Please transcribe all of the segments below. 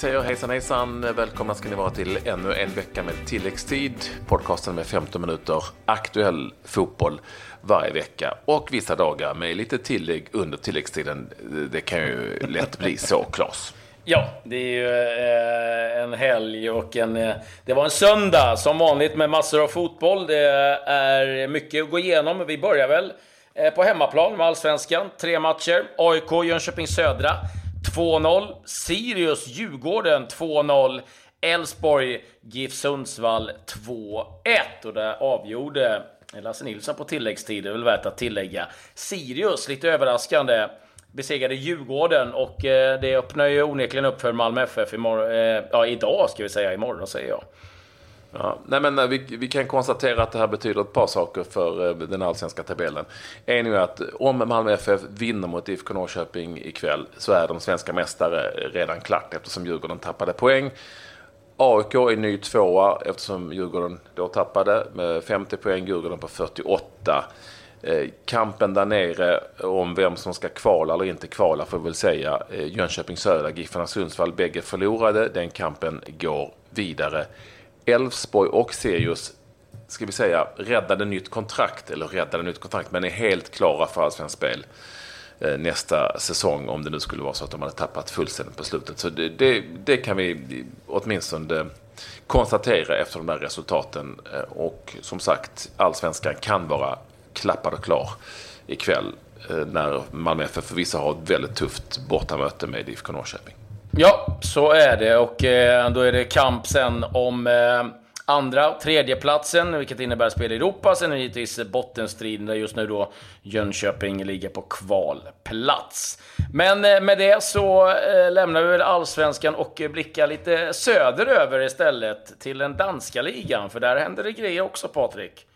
säger hejsan hejsan. Välkomna ska ni vara till ännu en vecka med tilläggstid. Podcasten med 15 minuter aktuell fotboll varje vecka och vissa dagar med lite tillägg under tilläggstiden. Det kan ju lätt bli så, Claes. Ja, det är ju eh, en helg och en... Eh, det var en söndag som vanligt med massor av fotboll. Det är mycket att gå igenom. Vi börjar väl eh, på hemmaplan med Allsvenskan. Tre matcher. AIK, Jönköping Södra 2-0. Sirius, Djurgården 2-0. Elfsborg, GIF Sundsvall 2-1. Och det avgjorde eh, Lasse Nilsson på tilläggstid, det är väl värt att tillägga. Sirius, lite överraskande, besegrade Djurgården och eh, det öppnar ju onekligen upp för Malmö FF imorgon, eh, ja, idag ska vi säga, imorgon säger jag. Ja, nej men eh, vi, vi, kan konstatera att det här betyder ett par saker för eh, den allsvenska tabellen. En är att eh, om Malmö FF vinner mot IFK Norrköping ikväll så är de svenska mästare redan klart eftersom Djurgården tappade poäng. AIK är ny tvåa eftersom Djurgården då tappade med 50 poäng, Djurgården på 48. Kampen där nere om vem som ska kvala eller inte kvala får vi väl säga. Jönköping Södra, Giffarna Sundsvall, bägge förlorade. Den kampen går vidare. Elfsborg och Sirius, ska vi säga, räddade nytt kontrakt, eller räddade nytt kontrakt, men är helt klara för allsvenskt spel eh, nästa säsong om det nu skulle vara så att de hade tappat fullständigt på slutet. Så det, det, det kan vi åtminstone konstatera efter de där resultaten. Eh, och som sagt, allsvenskan kan vara klappad och klar ikväll eh, när Malmö FF förvisso har ett väldigt tufft bortamöte med IFK Norrköping. Ja, så är det och eh, då är det kamp sen om eh, andra tredjeplatsen, vilket innebär spel i Europa. Sen är det givetvis bottenstriden där just nu då Jönköping ligger på kvalplats. Men eh, med det så eh, lämnar vi väl allsvenskan och blickar lite söderöver istället till den danska ligan, för där händer det grejer också, Patrik.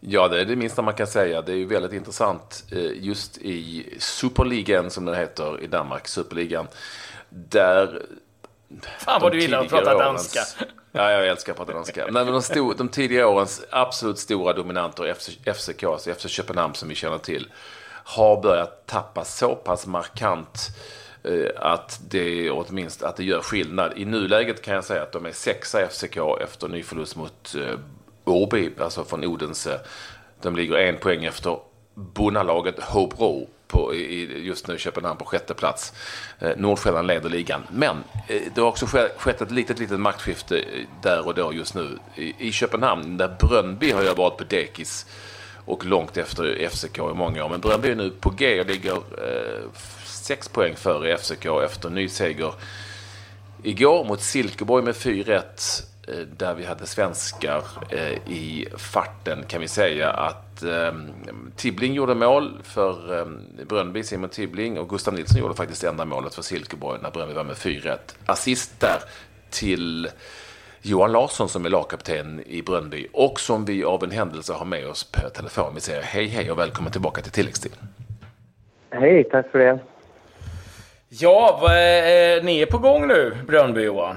Ja, det är det minsta man kan säga. Det är ju väldigt intressant eh, just i Superligan, som den heter i Danmark, Superligan. Där... Fan vad du gillar att prata årens, danska. Ja, jag älskar att prata danska. Men de, stod, de tidigare årens absolut stora dominanter, FCK, alltså FC Köpenhamn som vi känner till, har börjat tappa så pass markant eh, att det åtminstone att det gör skillnad. I nuläget kan jag säga att de är sexa FCK efter ny förlust mot eh, Åby, alltså från Odense. De ligger en poäng efter bonnalaget Hobro på, i, just nu Köpenhamn på sjätte plats. Eh, Nordsjälland leder ligan. Men eh, det har också skett ett litet, litet maktskifte eh, där och då just nu i, i Köpenhamn. Där Brönby har ju varit på dekis och långt efter FCK i många år. Men Brönby är nu på G och ligger eh, sex poäng före FCK efter ny seger igår mot Silkeborg med 4-1 där vi hade svenskar eh, i farten kan vi säga att eh, Tibbling gjorde mål för Brönnby, Simon Tibbling och Gustav Nilsson gjorde faktiskt enda målet för Silkeborg när Brönnby var med 4-1. Assist där till Johan Larsson som är lagkapten i Brönnby och som vi av en händelse har med oss på telefon. Vi säger hej hej och välkommen tillbaka till tilläggstid. Hej, tack för det. Ja, vad är, ni är på gång nu, Brönnby Johan?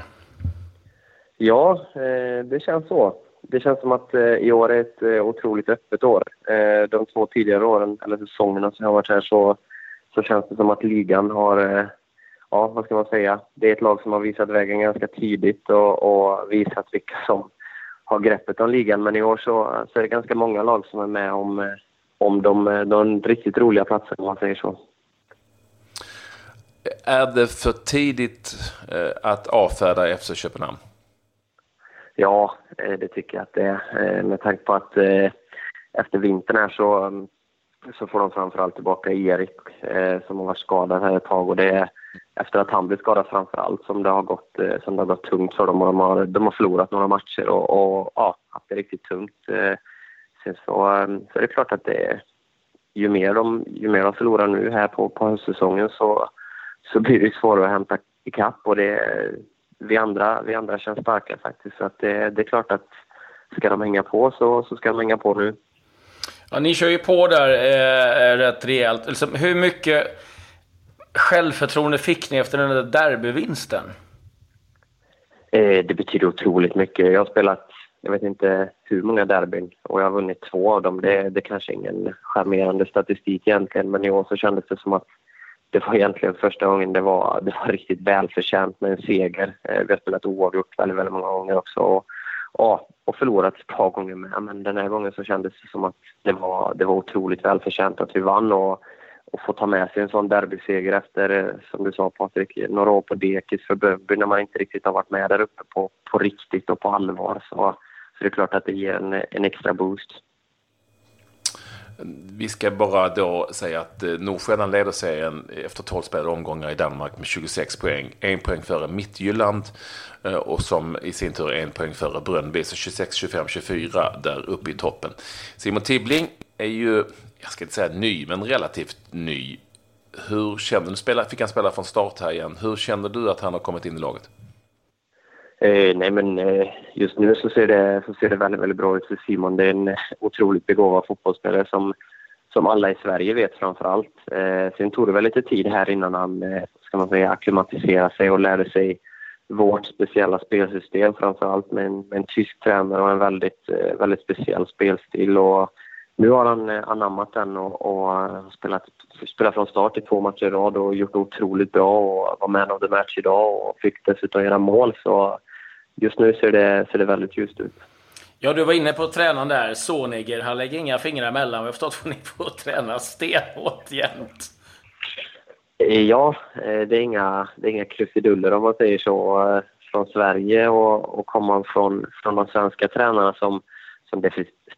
Ja, eh, det känns så. Det känns som att eh, i år är ett eh, otroligt öppet år. De två tidigare åren, eller säsongerna som jag har varit här, så, så känns det som att ligan har, ja vad ska man säga, det är ett lag som har visat vägen ganska tidigt och, och visat vilka som har greppet om ligan. Men i år så, så är det ganska många lag som är med om, om de, de riktigt roliga platserna, om man säger så. Är det för tidigt att avfärda FC Köpenhamn? Ja, eh, det tycker jag att det är. Eh, med tanke på att eh, efter vintern här så, mm, så får de framförallt tillbaka Erik som har varit skadad här ett tag och det är efter att han blev skadad framförallt som det har gått, som det har gått tungt för dem och de har, de har förlorat några matcher och, och ja, haft det riktigt tungt. Sen så, så är det klart att det är, ju mer de, ju mer de förlorar nu här på, på höstsäsongen så, så blir det svårare att hämta ikapp och det, vi andra, vi andra känns starka faktiskt. Så att det, det är klart att ska de hänga på så, så ska de hänga på nu. Ja, ni kör ju på där eh, rätt rejält. Liksom, hur mycket självförtroende fick ni efter den där derbyvinsten? Eh, det betyder otroligt mycket. Jag har spelat, jag vet inte hur många derbyn och jag har vunnit två av dem. Det, det kanske är ingen charmerande statistik egentligen, men i år så kändes det som att det var egentligen första gången det var, det var riktigt välförtjänt med en seger. Eh, vi har spelat oavgjort väldigt, väldigt många gånger också. Och, ja, och förlorat ett par gånger med. Men den här gången så kändes det som att det var, det var otroligt välförtjänt att vi vann. Och, och få ta med sig en sån derbyseger efter, eh, som du sa Patrik, några år på dekis för Böby när man inte riktigt har varit med där uppe på, på riktigt och på allvar. Så, så det är klart att det ger en, en extra boost. Vi ska bara då säga att eh, Nordsjälland leder serien efter 12 spelade omgångar i Danmark med 26 poäng. En poäng före Mittjylland eh, och som i sin tur är en poäng före Brönnby. Så 26, 25, 24 där uppe i toppen. Simon Tibbling är ju, jag ska inte säga ny, men relativt ny. Hur kände du, fick han spela från start här igen. Hur kände du att han har kommit in i laget? Eh, nej, men eh, just nu så ser, det, så ser det väldigt, väldigt bra ut för Simon. Det är en eh, otroligt begåvad fotbollsspelare som, som alla i Sverige vet framför allt. Eh, sen tog det väl lite tid här innan han, eh, ska man säga, akklimatiserade sig och lärde sig vårt speciella spelsystem framför allt med en, med en tysk tränare och en väldigt, eh, väldigt speciell spelstil. Och nu har han eh, anammat den och, och eh, spelat, spelat från start i två matcher i rad och gjort otroligt bra och var man of the match idag och fick dessutom göra mål. Så just nu ser det, ser det väldigt ljust ut. Ja, du var inne på tränaren där, Soniger. Han lägger inga fingrar emellan. Jag har förstått att ni får träna stenhårt jämt. Eh, ja, det är inga, det är inga krusiduller om man säger så. Från Sverige och, och komma från, från de svenska tränarna som som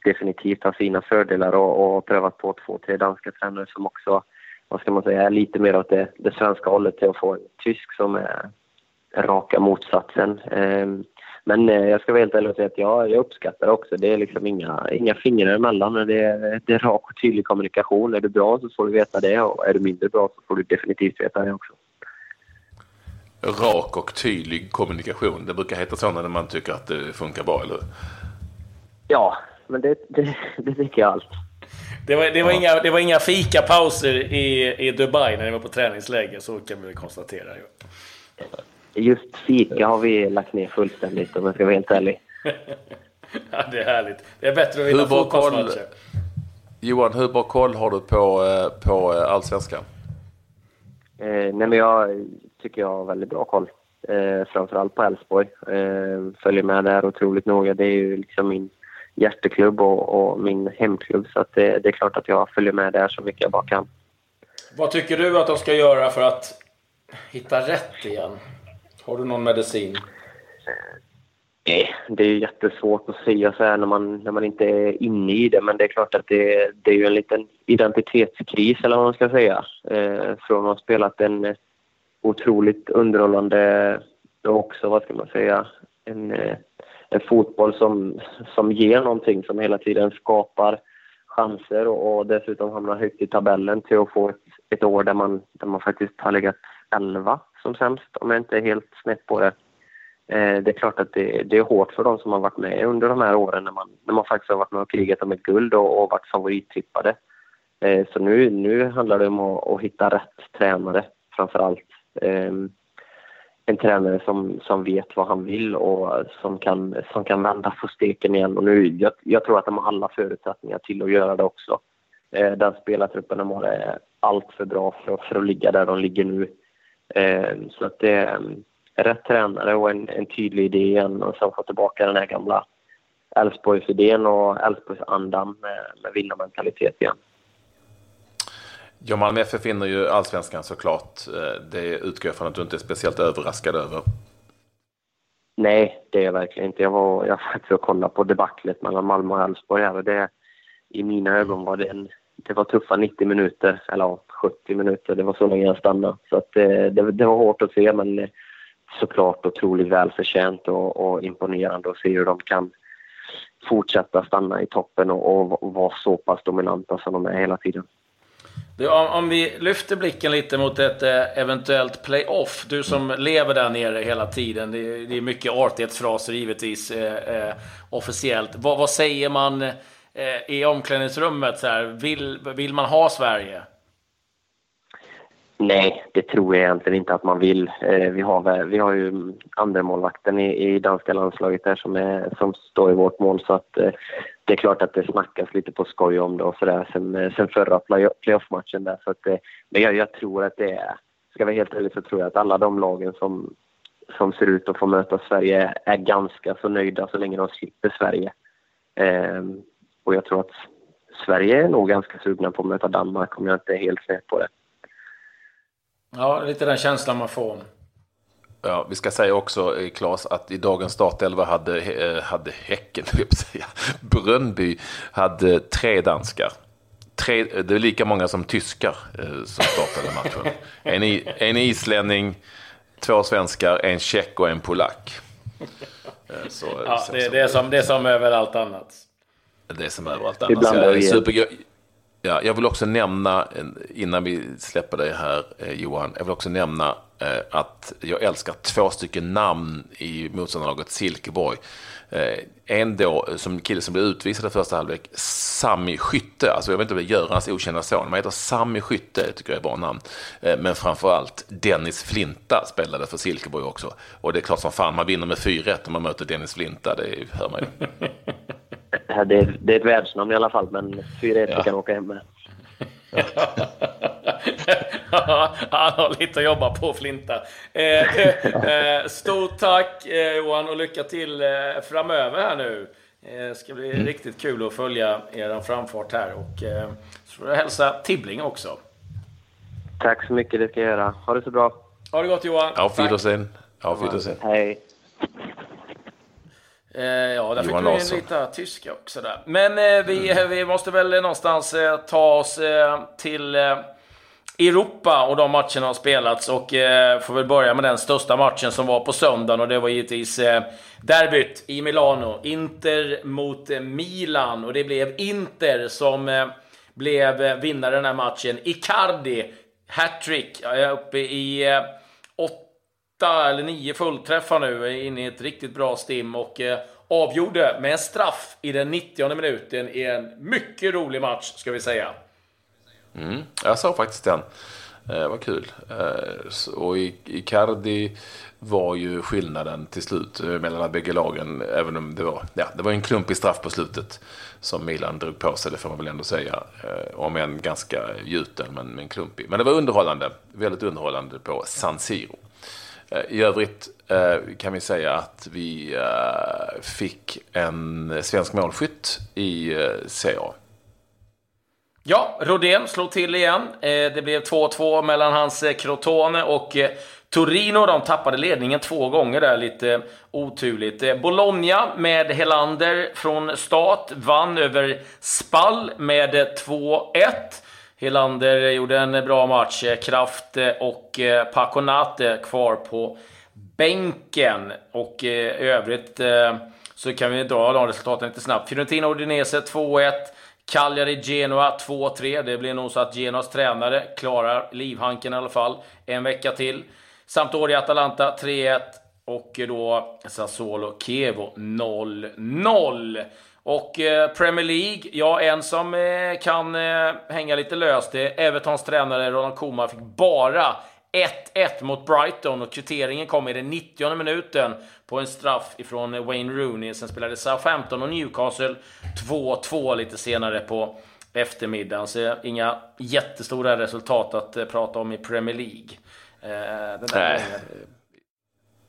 definitivt har sina fördelar och, och prövat på två, tre danska tränare som också, vad ska man säga, är lite mer åt det, det svenska hållet till att få en tysk som är raka motsatsen. Ehm, men eh, jag ska vara helt ärlig och säga att jag, jag uppskattar också. Det är liksom inga, inga fingrar emellan. Det är, det är rak och tydlig kommunikation. Är du bra så får du veta det och är du mindre bra så får du definitivt veta det också. Rak och tydlig kommunikation. Det brukar heta så när man tycker att det funkar bra, eller Ja, men det, det, det tycker jag allt. Det var, det, var ja. inga, det var inga fikapauser i, i Dubai när ni var på träningsläger, så kan vi konstatera. Just fika har vi lagt ner fullständigt om jag ska vara helt ärlig. ja, det är härligt. Det är bättre att vinna fotbollsmatcher. Johan, hur bra koll har du på, eh, på eh, allsvenskan? Eh, nej, men jag tycker jag har väldigt bra koll. Eh, framförallt på Elfsborg. Eh, följer med där otroligt noga. Det är ju liksom min hjärteklubb och, och min hemklubb så att det, det, är klart att jag följer med där så mycket jag bara kan. Vad tycker du att de ska göra för att hitta rätt igen? Har du någon medicin? Nej, det är jättesvårt att säga så här när man, när man inte är inne i det. Men det är klart att det, det är ju en liten identitetskris, eller vad man ska säga. Eh, från att ha spelat en otroligt underhållande och också, vad ska man säga, en, eh, en fotboll som, som ger någonting, som hela tiden skapar chanser och, och dessutom hamnar högt i tabellen till att få ett, ett år där man, där man faktiskt har legat 11 som sämst, om jag inte är helt snett på det. Eh, det är klart att det, det, är hårt för de som har varit med under de här åren när man, när man faktiskt har varit med och krigat om ett guld och, och varit favorittippade. Eh, så nu, nu handlar det om att, att hitta rätt tränare framför allt. Eh, en tränare som, som vet vad han vill och som kan, som kan vända på steken igen. Och nu, jag, jag tror att de har alla förutsättningar till att göra det också. Eh, den spelartruppen de har är allt för bra för, för att ligga där de ligger nu. Eh, så att det är rätt tränare och en, en tydlig idé igen och sen få tillbaka den här gamla Elfsborgsidén och Elfsborgsandan med, med vinnarmentalitet igen. Ja, Malmö FF vinner ju allsvenskan såklart. Eh, det utgår jag från att du inte är speciellt överraskad över. Nej, det är jag verkligen inte. Jag var, jag faktiskt och kollade på debaclet mellan Malmö och Elfsborg här och det, i mina ögon var det en, det var tuffa 90 minuter, eller ja, 70 minuter. Det var så länge jag stannade. Så att det, det, det var hårt att se, men eh, såklart otroligt välförtjänt och, och imponerande att se hur de kan fortsätta stanna i toppen och, och vara så pass dominanta som de är hela tiden. Du, om, om, vi lyfter blicken lite mot ett eh, eventuellt playoff. Du som lever där nere hela tiden. Det, det är mycket artighetsfraser givetvis eh, eh, officiellt. Vad, vad, säger man eh, i omklädningsrummet? Så här, vill, vill man ha Sverige? Nej, det tror jag egentligen inte att man vill. Eh, vi, har, vi har ju andra målvakten i, i danska landslaget där som, är, som står i vårt mål så att eh, det är klart att det snackas lite på skoj om det och sådär sen, eh, sen förra playoff-matchen där. Så att eh, men jag, jag tror att det är, ska jag vara helt ärlig så tror jag att alla de lagen som, som ser ut att få möta Sverige är ganska så nöjda så länge de slipper Sverige. Ehm, och jag tror att Sverige är nog ganska sugna på att möta Danmark om jag inte är helt snett på det. Ja, lite den känslan man får. Ja, vi ska säga också, eh, Claes, att i dagens startelva hade, eh, hade Häcken, säga, Brönnby hade tre danskar. Tre, det är lika många som tyskar eh, som startade matchen. En, en islänning, två svenskar, en tjeck och en polack. Så, ja, det, det, är som, det är som överallt annat. Det är som överallt annat. Super, Ja, jag vill också nämna, innan vi släpper dig här Johan, jag vill också nämna Eh, att jag älskar två stycken namn i motståndarlaget Silkeborg. Eh, en då som kille som blev utvisad i första halvlek, Sami Skytte. Alltså jag vet inte om det är Görans okända son, men han heter Sami Skytte, det tycker jag är bra namn. Eh, men framförallt Dennis Flinta spelade för Silkeborg också. Och det är klart som fan, man vinner med 4-1 om man möter Dennis Flinta, det hör man ju. Det är, det är ett världsnamn i alla fall, men 4-1 ja. kan åka hem med. Han har lite att jobba på, Flinta. Eh, eh, stort tack eh, Johan och lycka till framöver här nu. Det ska bli mm. riktigt kul att följa er framfart här. Och så får du hälsa Tibbling också. Tack så mycket, det ska jag göra. Ha det så bra. Ha det gott Johan. Auf Wiedersehen. Auf Wiedersehen. Hej. Eh, ja, där fick du in lite tyska också där. Men eh, vi, mm. vi måste väl någonstans eh, ta oss eh, till eh, Europa och de matcherna har spelats och eh, får väl börja med den största matchen som var på söndagen och det var givetvis eh, derbyt i Milano. Inter mot Milan och det blev Inter som blev vinnare den här matchen. Icardi, hattrick, uppe i åtta eller nio fullträffar nu, inne i ett riktigt bra stim och eh, avgjorde med en straff i den 90 minuten i en mycket rolig match, ska vi säga. Mm, jag såg faktiskt den. Eh, vad kul. Eh, och Icardi var ju skillnaden till slut eh, mellan mellan bägge lagen. Även om det var, ja, det var en klumpig straff på slutet som Milan drog på sig, det får man väl ändå säga. Eh, om en ganska gjuten, men, men klumpig. Men det var underhållande, väldigt underhållande på San Siro. Eh, I övrigt eh, kan vi säga att vi eh, fick en svensk målskytt i CA. Ja, Rodén slog till igen. Det blev 2-2 mellan hans Crotone och Torino. De tappade ledningen två gånger där, lite oturligt. Bologna med Helander från start vann över Spall med 2-1. Helander gjorde en bra match. Kraft eh, och eh, Paconate kvar på bänken. Och i övrigt så kan vi dra de resultaten lite snabbt. Fiorentina Udinese 2-1. Cagliari Genoa 2-3. Det blir nog så att Genoas tränare klarar livhanken i alla fall en vecka till. Sampdoria Atalanta 3-1. Och då Sassuolo Chievo 0-0. Och eh, Premier League, ja en som eh, kan eh, hänga lite löst det är Evertons tränare Ronald Koeman fick bara 1-1 mot Brighton och kvitteringen kom i den 90 minuten på en straff ifrån Wayne Rooney. Sen spelade Southampton och Newcastle 2-2 lite senare på eftermiddagen. Så inga jättestora resultat att prata om i Premier League. Den där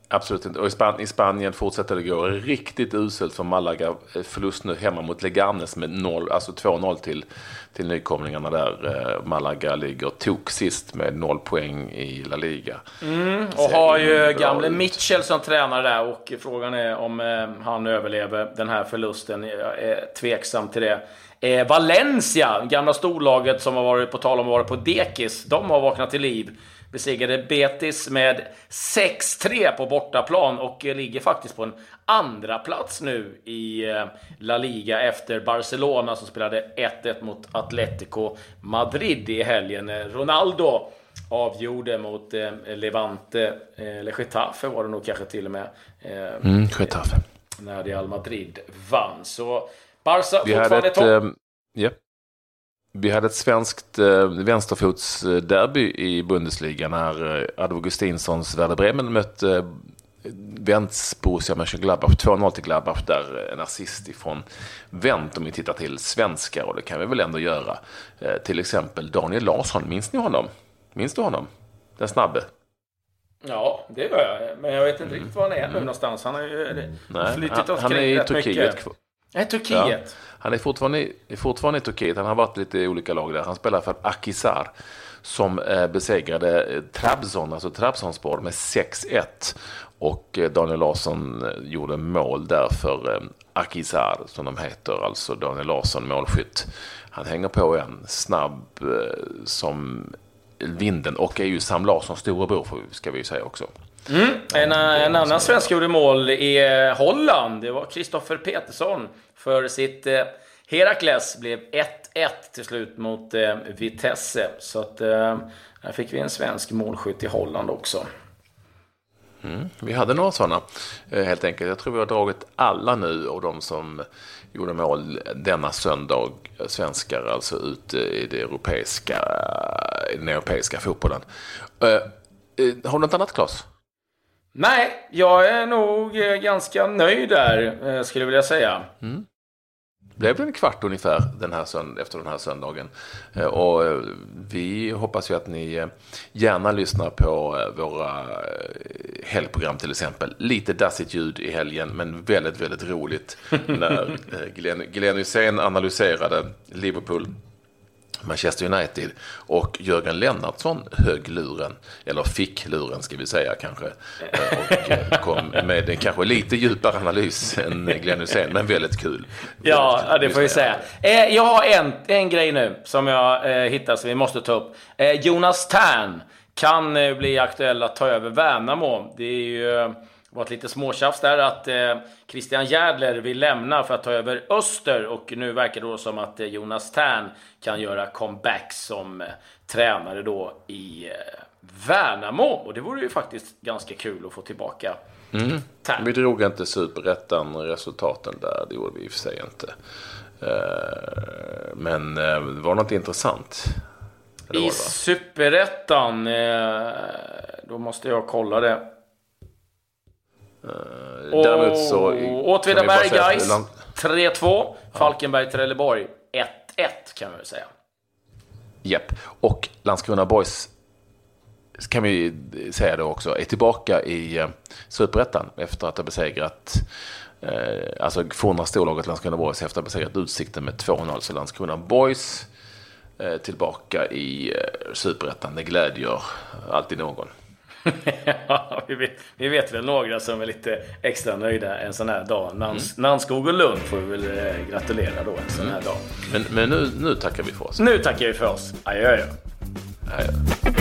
Absolut inte. Och i, Span i, Spanien fortsätter det gå riktigt uselt för Malaga. Eh, förlust nu hemma mot Leganes med 0, alltså 2-0 till, till nykomlingarna där. Eh, Malaga ligger tok sist med 0 poäng i La Liga. Mm, och har ju gamle Mitchell som tränare där och frågan är om eh, han överlever den här förlusten. Jag är tveksam till det. Eh, Valencia, gamla storlaget som har varit på tal om att vara på dekis, de har vaknat till liv besegrade Betis med 6-3 på bortaplan och ligger faktiskt på en andra plats nu i eh, La Liga efter Barcelona som spelade 1-1 mot Atletico Madrid i helgen. Ronaldo avgjorde mot eh, Levante, eller Getafe var det nog kanske till och med. Mm, Getafe. När Real Madrid vann. Så Barca fortfarande topp. Um, yep. Vi hade ett svenskt eh, vänsterfotsderby i Bundesliga när eh, Advo Gustinssons Werder Bremen mötte Wents Borussia Mönchengladbach 2-0 till Gladbach där en assist ifrån Wendt om vi tittar till svenskar och det kan vi väl ändå göra. Eh, till exempel Daniel Larsson, minns ni honom? Minns du honom? Den snabbe. Ja, det gör jag. Men jag vet inte riktigt var han är nu någonstans. Han har ju Nej, flyttit omkring han är i rätt Turkiet. mycket. Nej, Turkiet. Han är fortfarande, fortfarande i Turkiet. Han har varit lite i olika lag där. Han spelar för Akisar som eh, besegrade eh, Trabzon, alltså Trabzonspor med 6-1. Och eh, Daniel Larsson eh, gjorde mål där för eh, Akisar, som de heter, alltså Daniel Larsson, målskytt. Han hänger på en snabb eh, som vinden och är ju Sam Larssons storebror, ska vi säga också. Mm. En, eh, en annan svensk gjorde mål i eh, Holland. Det var Kristoffer Petersson för sitt eh, Herakles. Blev 1-1 till slut mot eh, Vitesse. Så att eh, här fick vi en svensk målskytt i Holland också. Mm. Vi hade några sådana eh, helt enkelt. Jag tror vi har dragit alla nu och de som gjorde mål denna söndag, svenskar alltså ute i, det europeiska, i den europeiska fotbollen. Eh, Har du något annat Claes? Nej, jag är nog eh, ganska nöjd där, eh, skulle jag vilja säga. Det blev en kvart ungefär den här sönd- efter den här söndagen. Eh, Och vi hoppas ju att ni gärna lyssnar på våra helgprogram till exempel. Lite dassigt ljud i helgen men väldigt, väldigt roligt när Glenn, Glenn Hysén analyserade Liverpool Manchester United och Jörgen Lennartsson högg luren, eller fick luren ska vi säga kanske, eh, och eh, kom med en kanske lite djupare analys än Glenn Hysén, men väldigt kul. Ja, Väldigt kul. det får vi säga. Eh, jag har en, en grej nu som jag eh, hittat som vi måste ta upp. Eh, Jonas Tern kan eh, bli aktuell att ta över Värnamo. Det är ju eh, varit lite småtjafs där att eh, Christian Järdler vill lämna för att ta över Öster och nu verkar det då som att eh, Jonas Tern kan göra comeback som eh, tränare då i eh, Värnamo. Och det vore ju faktiskt ganska kul att få tillbaka Tern. Vi drog inte superettan resultaten där, det gjorde vi i och för sig inte. Eh, Men eh, det var något intressant. Var I det? Superettan, eh, då måste jag kolla det. Däremot så... Åtvidaberg Gais Land- 3-2. Falkenberg Trelleborg 1-1 kan man väl säga. Japp. Och Landskrona Boys kan vi säga då också är tillbaka i eh, Superettan efter att ha besegrat eh, alltså forna storlaget Landskrona Boys efter att ha besegrat Utsikten med 2-0. Så Landskrona Boys eh, tillbaka i eh, Superettan. Det glädjer alltid någon. Ja, vi, vet, vi vet väl några som är lite extra nöjda en sån här dag. Mm. Nans, Nanskog och Lund får vi väl eh, gratulera då en sån här dag. Men, men nu, nu tackar vi för oss. Nu tackar vi för oss. Adjö, adjö. Hej.